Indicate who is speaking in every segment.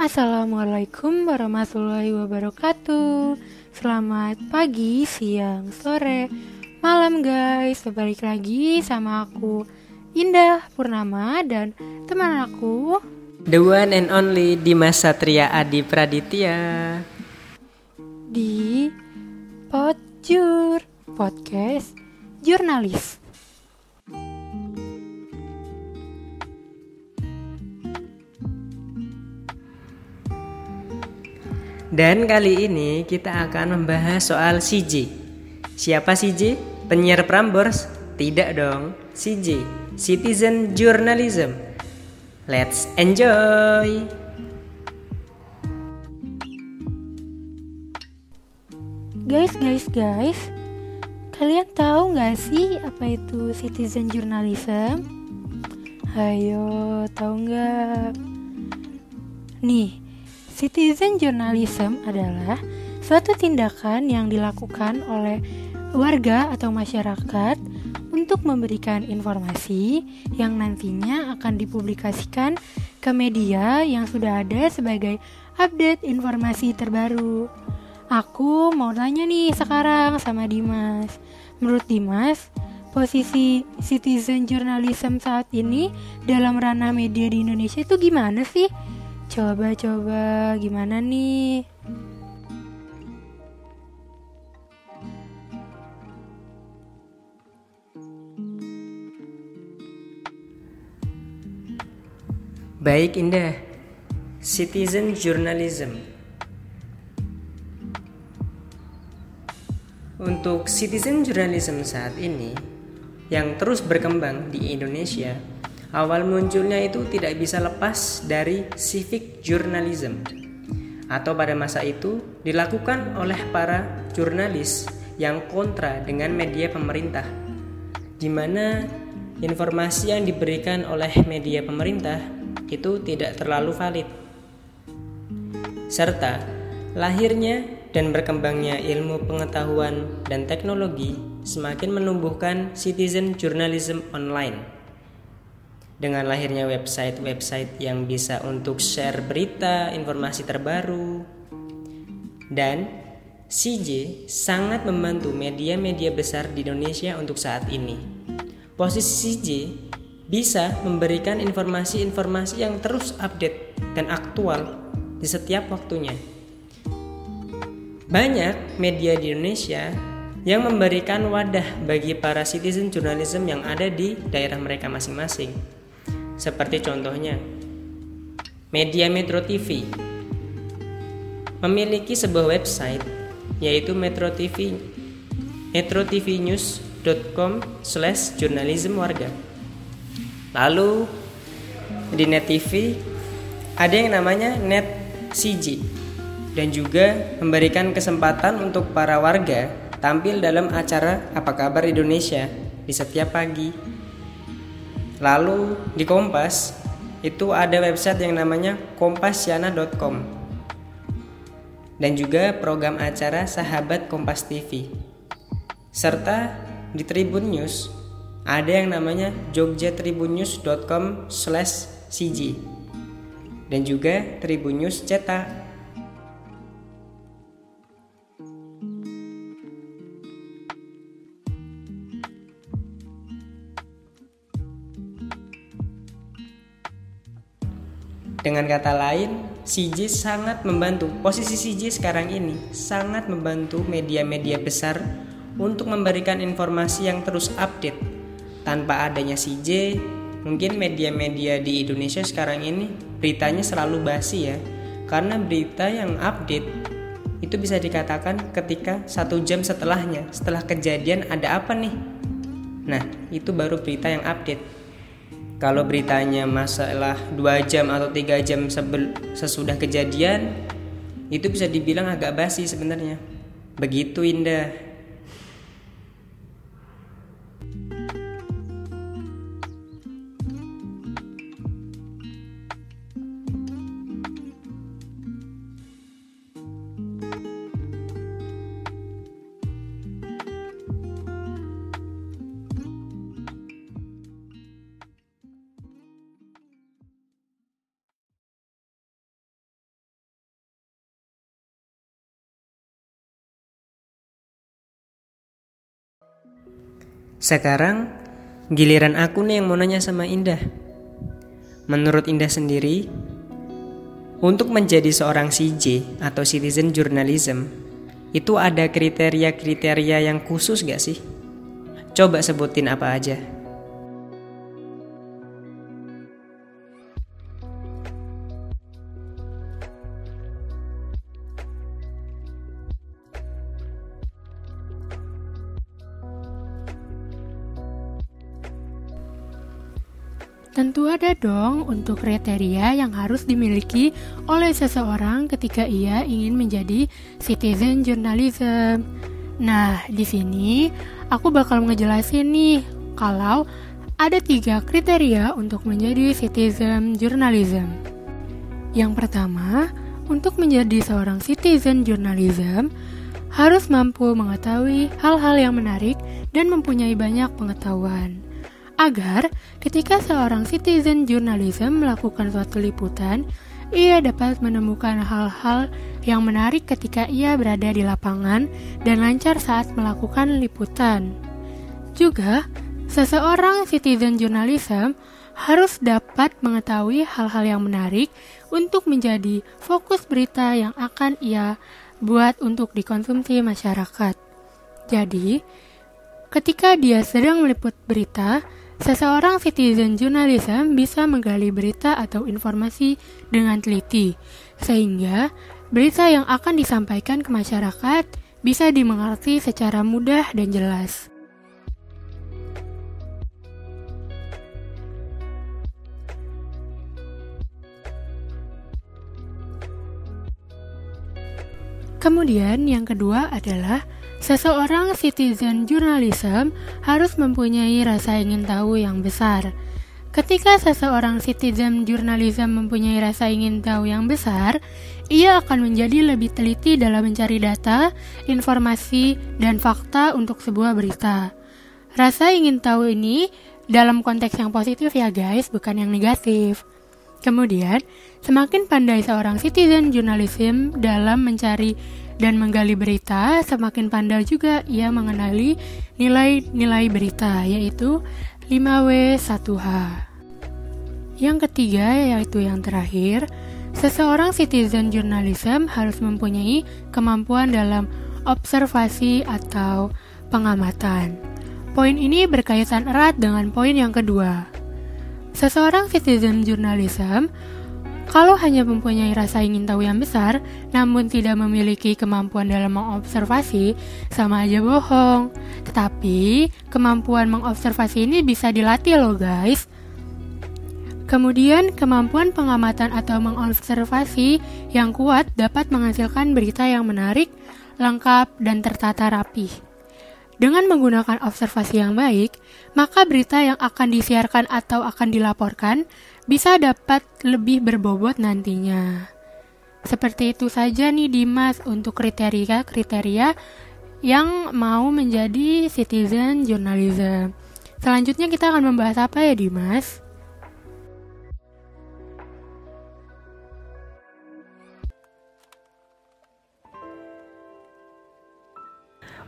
Speaker 1: Assalamualaikum warahmatullahi wabarakatuh. Selamat pagi, siang, sore, malam guys. Balik lagi sama aku Indah Purnama dan teman aku
Speaker 2: The one and only Dimas Satria Adi Praditya.
Speaker 1: Di Podjur Podcast Jurnalis
Speaker 2: Dan kali ini kita akan membahas soal CJ. Siapa CJ? Penyiar Prambors? Tidak dong. CJ, Citizen Journalism. Let's enjoy.
Speaker 1: Guys, guys, guys Kalian tahu nggak sih apa itu citizen journalism? Ayo, tahu nggak? Nih, Citizen journalism adalah suatu tindakan yang dilakukan oleh warga atau masyarakat untuk memberikan informasi yang nantinya akan dipublikasikan ke media yang sudah ada sebagai update informasi terbaru. Aku mau tanya nih sekarang sama Dimas. Menurut Dimas, posisi citizen journalism saat ini dalam ranah media di Indonesia itu gimana sih? Coba-coba gimana nih?
Speaker 2: Baik Indah, citizen journalism. Untuk citizen journalism saat ini yang terus berkembang di Indonesia Awal munculnya itu tidak bisa lepas dari civic journalism. Atau pada masa itu dilakukan oleh para jurnalis yang kontra dengan media pemerintah di mana informasi yang diberikan oleh media pemerintah itu tidak terlalu valid. Serta lahirnya dan berkembangnya ilmu pengetahuan dan teknologi semakin menumbuhkan citizen journalism online dengan lahirnya website-website yang bisa untuk share berita, informasi terbaru. Dan CJ sangat membantu media-media besar di Indonesia untuk saat ini. Posisi CJ bisa memberikan informasi-informasi yang terus update dan aktual di setiap waktunya. Banyak media di Indonesia yang memberikan wadah bagi para citizen journalism yang ada di daerah mereka masing-masing. Seperti contohnya, Media Metro TV memiliki sebuah website yaitu Metro TV metrotvnews.com slash jurnalisme warga. Lalu di Net TV ada yang namanya Net CG dan juga memberikan kesempatan untuk para warga tampil dalam acara Apa Kabar Indonesia di setiap pagi Lalu di Kompas itu ada website yang namanya kompasyana.com dan juga program acara Sahabat Kompas TV. Serta di Tribun News ada yang namanya jogjatribunnews.com slash cg dan juga Tribun News cetak Dengan kata lain, CJ sangat membantu. Posisi CJ sekarang ini sangat membantu media-media besar untuk memberikan informasi yang terus update. Tanpa adanya CJ, mungkin media-media di Indonesia sekarang ini beritanya selalu basi ya. Karena berita yang update itu bisa dikatakan ketika satu jam setelahnya, setelah kejadian ada apa nih? Nah, itu baru berita yang update kalau beritanya masalah dua jam atau tiga jam sebel, sesudah kejadian itu bisa dibilang agak basi sebenarnya. Begitu indah Sekarang giliran aku nih yang mau nanya sama Indah. Menurut Indah sendiri, untuk menjadi seorang CJ atau citizen journalism, itu ada kriteria-kriteria yang khusus gak sih? Coba sebutin apa aja.
Speaker 1: Dong untuk kriteria yang harus dimiliki oleh seseorang ketika ia ingin menjadi citizen journalism. Nah, di sini aku bakal ngejelasin nih kalau ada tiga kriteria untuk menjadi citizen journalism. Yang pertama, untuk menjadi seorang citizen journalism harus mampu mengetahui hal-hal yang menarik dan mempunyai banyak pengetahuan agar ketika seorang citizen journalism melakukan suatu liputan, ia dapat menemukan hal-hal yang menarik ketika ia berada di lapangan dan lancar saat melakukan liputan. Juga, seseorang citizen journalism harus dapat mengetahui hal-hal yang menarik untuk menjadi fokus berita yang akan ia buat untuk dikonsumsi masyarakat. Jadi, ketika dia sedang meliput berita, Seseorang citizen journalism bisa menggali berita atau informasi dengan teliti, sehingga berita yang akan disampaikan ke masyarakat bisa dimengerti secara mudah dan jelas. Kemudian, yang kedua adalah Seseorang citizen journalism harus mempunyai rasa ingin tahu yang besar. Ketika seseorang citizen journalism mempunyai rasa ingin tahu yang besar, ia akan menjadi lebih teliti dalam mencari data, informasi, dan fakta untuk sebuah berita. Rasa ingin tahu ini dalam konteks yang positif ya guys, bukan yang negatif. Kemudian, semakin pandai seorang citizen journalism dalam mencari dan menggali berita, semakin pandai juga ia mengenali nilai-nilai berita, yaitu 5W1H. Yang ketiga, yaitu yang terakhir, seseorang citizen journalism harus mempunyai kemampuan dalam observasi atau pengamatan. Poin ini berkaitan erat dengan poin yang kedua. Seseorang citizen journalism kalau hanya mempunyai rasa ingin tahu yang besar, namun tidak memiliki kemampuan dalam mengobservasi, sama aja bohong. Tetapi, kemampuan mengobservasi ini bisa dilatih loh guys. Kemudian, kemampuan pengamatan atau mengobservasi yang kuat dapat menghasilkan berita yang menarik, lengkap, dan tertata rapi. Dengan menggunakan observasi yang baik, maka berita yang akan disiarkan atau akan dilaporkan bisa dapat lebih berbobot nantinya. Seperti itu saja nih Dimas untuk kriteria-kriteria yang mau menjadi citizen journalism. Selanjutnya kita akan membahas apa ya Dimas?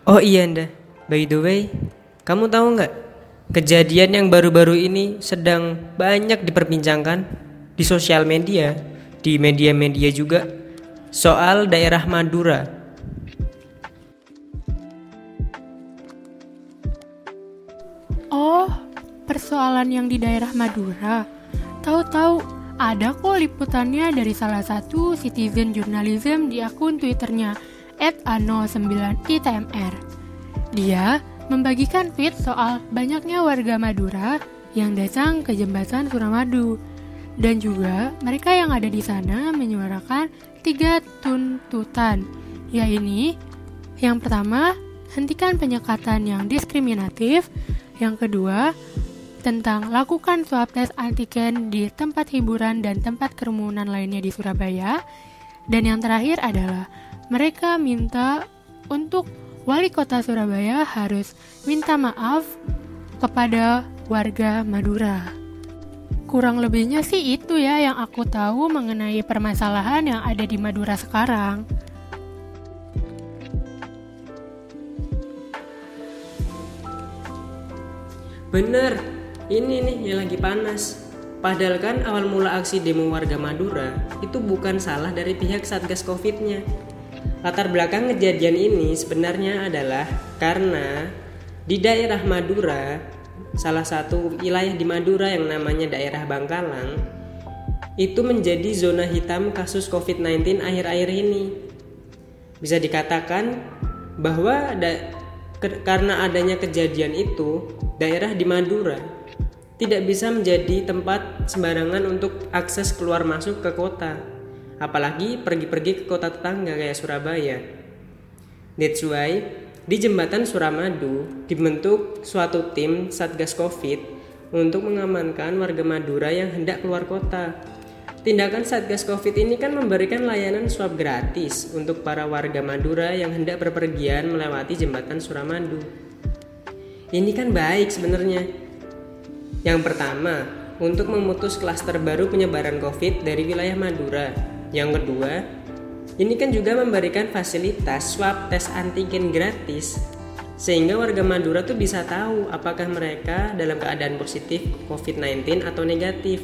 Speaker 2: Oh iya Anda, by the way, kamu tahu nggak Kejadian yang baru-baru ini sedang banyak diperbincangkan di sosial media, di media-media juga soal daerah Madura.
Speaker 1: Oh, persoalan yang di daerah Madura. Tahu-tahu ada kok liputannya dari salah satu citizen journalism di akun Twitternya @ano9itmr. Dia membagikan tweet soal banyaknya warga Madura yang datang ke jembatan Suramadu. Dan juga mereka yang ada di sana menyuarakan tiga tuntutan, yaitu yang pertama, hentikan penyekatan yang diskriminatif. Yang kedua, tentang lakukan swab tes antigen di tempat hiburan dan tempat kerumunan lainnya di Surabaya. Dan yang terakhir adalah mereka minta untuk wali kota Surabaya harus minta maaf kepada warga Madura. Kurang lebihnya sih itu ya yang aku tahu mengenai permasalahan yang ada di Madura sekarang.
Speaker 2: Bener, ini nih yang lagi panas. Padahal kan awal mula aksi demo warga Madura itu bukan salah dari pihak Satgas Covid-nya. Latar belakang kejadian ini sebenarnya adalah karena di daerah Madura, salah satu wilayah di Madura yang namanya daerah Bangkalang, itu menjadi zona hitam kasus COVID-19 akhir-akhir ini. Bisa dikatakan bahwa da karena adanya kejadian itu, daerah di Madura tidak bisa menjadi tempat sembarangan untuk akses keluar masuk ke kota, apalagi pergi-pergi ke kota tetangga kayak Surabaya. That's why di jembatan Suramadu dibentuk suatu tim Satgas Covid untuk mengamankan warga Madura yang hendak keluar kota. Tindakan Satgas Covid ini kan memberikan layanan swab gratis untuk para warga Madura yang hendak berpergian melewati jembatan Suramadu. Ini kan baik sebenarnya. Yang pertama, untuk memutus klaster baru penyebaran Covid dari wilayah Madura. Yang kedua, ini kan juga memberikan fasilitas swab tes antigen gratis sehingga warga Madura tuh bisa tahu apakah mereka dalam keadaan positif COVID-19 atau negatif.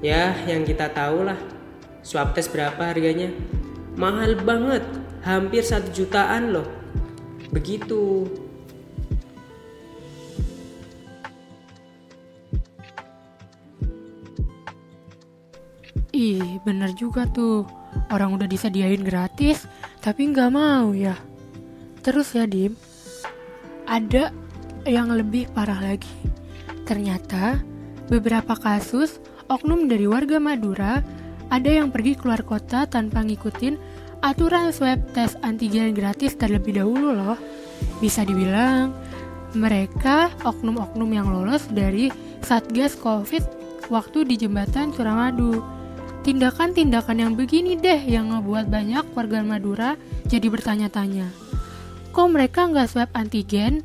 Speaker 2: Ya, yang kita tahu lah, swab test berapa harganya? Mahal banget, hampir satu jutaan loh. Begitu.
Speaker 1: Bener juga tuh. Orang udah disediain gratis, tapi nggak mau ya. Terus ya, Dim, ada yang lebih parah lagi. Ternyata beberapa kasus oknum dari warga Madura ada yang pergi keluar kota tanpa ngikutin aturan swab tes antigen gratis terlebih dahulu loh. Bisa dibilang mereka oknum-oknum yang lolos dari Satgas Covid waktu di jembatan Suramadu. Tindakan-tindakan yang begini deh yang ngebuat banyak warga Madura jadi bertanya-tanya. Kok mereka nggak swab antigen?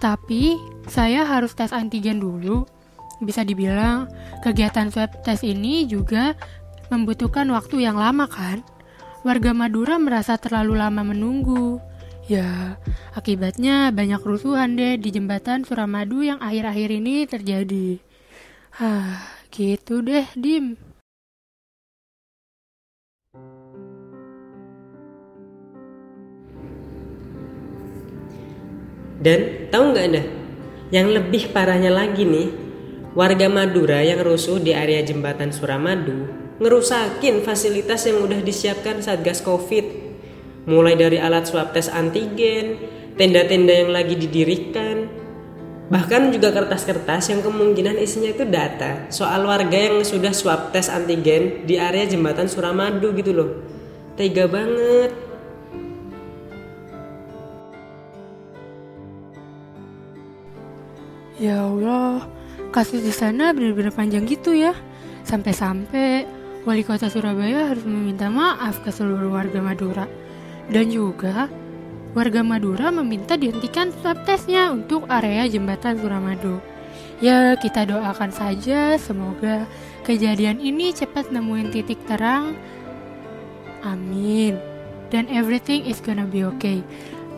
Speaker 1: Tapi saya harus tes antigen dulu. Bisa dibilang, kegiatan swab test ini juga membutuhkan waktu yang lama kan? Warga Madura merasa terlalu lama menunggu. Ya, akibatnya banyak kerusuhan deh di jembatan Suramadu yang akhir-akhir ini terjadi. Hah, gitu deh, Dim.
Speaker 2: Dan tahu nggak anda, yang lebih parahnya lagi nih, Warga Madura yang rusuh di area jembatan Suramadu ngerusakin fasilitas yang udah disiapkan Satgas Covid. Mulai dari alat swab tes antigen, tenda-tenda yang lagi didirikan, bahkan juga kertas-kertas yang kemungkinan isinya itu data soal warga yang sudah swab tes antigen di area jembatan Suramadu gitu loh. Tega banget.
Speaker 1: Ya Allah, kasus di sana benar-benar panjang gitu ya. Sampai-sampai wali kota Surabaya harus meminta maaf ke seluruh warga Madura. Dan juga warga Madura meminta dihentikan swab testnya untuk area jembatan Suramadu. Ya, kita doakan saja semoga kejadian ini cepat nemuin titik terang. Amin. Dan everything is gonna be okay.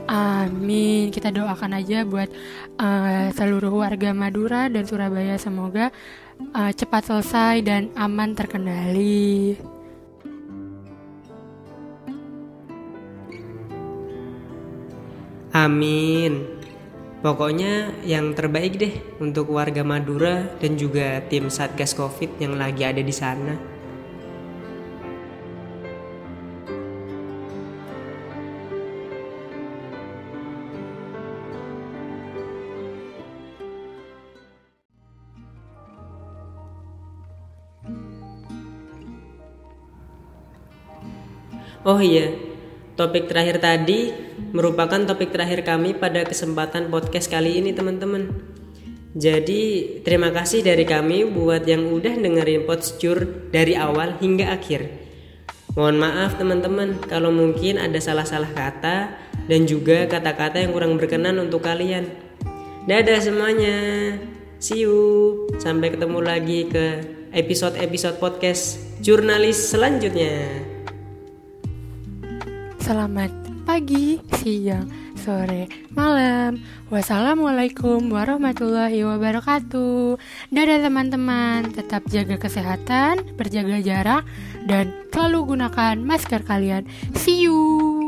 Speaker 1: Amin. Kita doakan aja buat uh, seluruh warga Madura dan Surabaya semoga uh, cepat selesai dan aman terkendali.
Speaker 2: Amin. Pokoknya yang terbaik deh untuk warga Madura dan juga tim Satgas Covid yang lagi ada di sana. Oh iya, topik terakhir tadi merupakan topik terakhir kami pada kesempatan podcast kali ini teman-teman. Jadi terima kasih dari kami buat yang udah dengerin posture dari awal hingga akhir. Mohon maaf teman-teman kalau mungkin ada salah-salah kata dan juga kata-kata yang kurang berkenan untuk kalian. Dadah semuanya. See you. Sampai ketemu lagi ke episode-episode podcast jurnalis selanjutnya.
Speaker 1: Selamat pagi, siang, sore, malam. Wassalamualaikum warahmatullahi wabarakatuh. Dadah teman-teman, tetap jaga kesehatan, berjaga jarak, dan selalu gunakan masker kalian. See you.